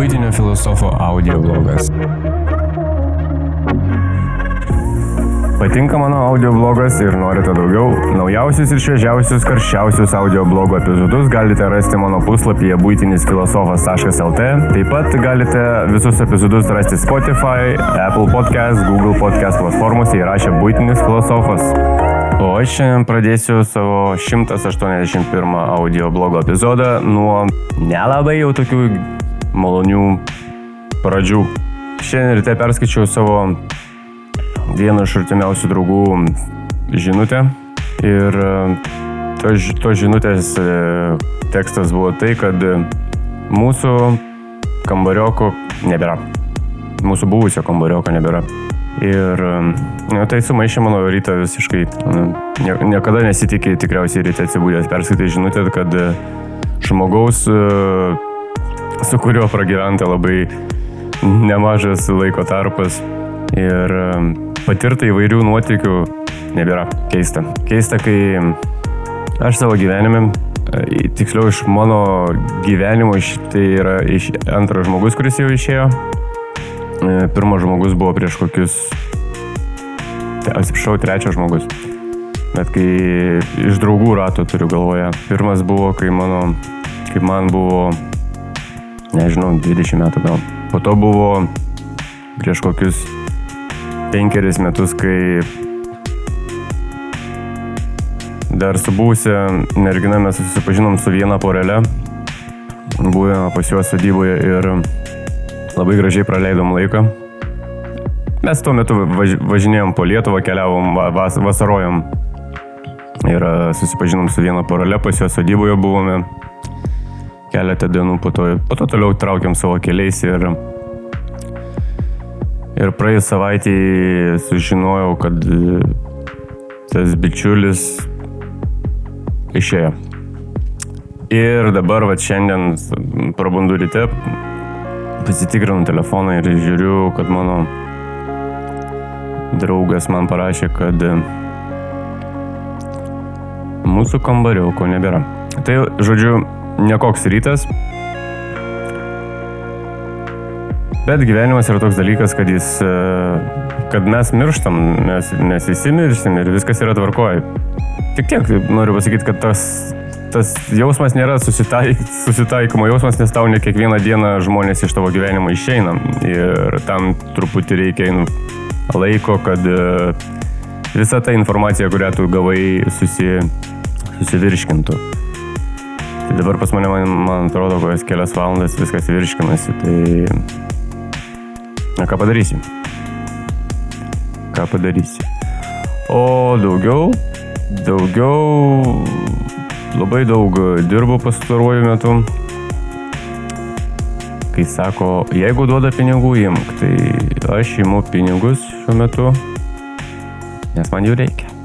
Būtinio filosofo audio blogas. Patinka mano audio blogas ir norite daugiau? Naujausius ir šviežiausius, karščiausius audio blogo epizodus galite rasti mano puslapyje būtinisfilosofas.lt. Taip pat galite visus epizodus rasti Spotify, Apple Podcast, Google Podcast platformose įrašę būtinis filosofas. O aš šiandien pradėsiu savo 181 audio blogo epizodą nuo nelabai jau tokių malonių pradžių. Šiandien ryte perskaičiau savo vieno iš artimiausių draugų žinutę ir to, to žinutės e, tekstas buvo tai, kad mūsų kambarioko nebėra. Mūsų buvusio kambarioko nebėra. Ir nu, tai sumaišė mano rytą visiškai. Nu, niekada nesitikė tikriausiai ryte atsibūdęs perskaitai žinutę, kad žmogaus, e, su kuriuo pragyventa labai nemažas laiko tarpas ir patirta įvairių nuotykių nebėra. Keista. Keista, kai aš savo gyvenime, e, tiksliau iš mano gyvenimo, tai yra iš antras žmogus, kuris jau išėjo. E, pirmas žmogus buvo prieš kokius, atsiprašau, trečias žmogus. Bet kai iš draugų rato turiu galvoje. Pirmas buvo, kai, mano, kai man buvo, nežinau, 20 metų gal. Po to buvo prieš kokius penkeris metus, kai dar su buvusia mergina mes susipažinom su viena porelė. Buvome pas juos sodyboje ir labai gražiai praleidom laiką. Mes tuo metu važ, važinėjom po Lietuvą, keliavom, vas, vasarojom. Ir susipažinom su viena porelė, pas juos sodyboje buvome keletą dienų, po to, po to toliau traukiam savo keliais ir Ir praėjus savaitį sužinojau, kad e, tas bičiulis išėjo. Ir dabar, va šiandien prabundu ryte, pasitikrinu telefoną ir žiūriu, kad mano draugas man parašė, kad e, mūsų kambariauko nebėra. Tai, žodžiu, nekoks rytas, Bet gyvenimas yra toks dalykas, kad, jis, e, kad mes mirštam, mes, mes visi mirštam ir viskas yra tvarkoje. Tik tiek noriu pasakyti, kad tas, tas jausmas nėra susitaik, susitaikymo jausmas, nes tau ne kiekvieną dieną žmonės iš tavo gyvenimo išeina. Ir tam truputį reikia nu, laiko, kad e, visa ta informacija, kurią tu gavai, susi, susivirškintų. Tai dabar pas mane, man, man atrodo, kokias kelias valandas viskas virškinasi. Tai Na ką padarysi? Ką padarysi? O daugiau, daugiau, labai daug dirbu pastaruoju metu. Kai sako, jeigu duoda pinigų, imk, tai aš imu pinigus šiuo metu, nes man jų reikia.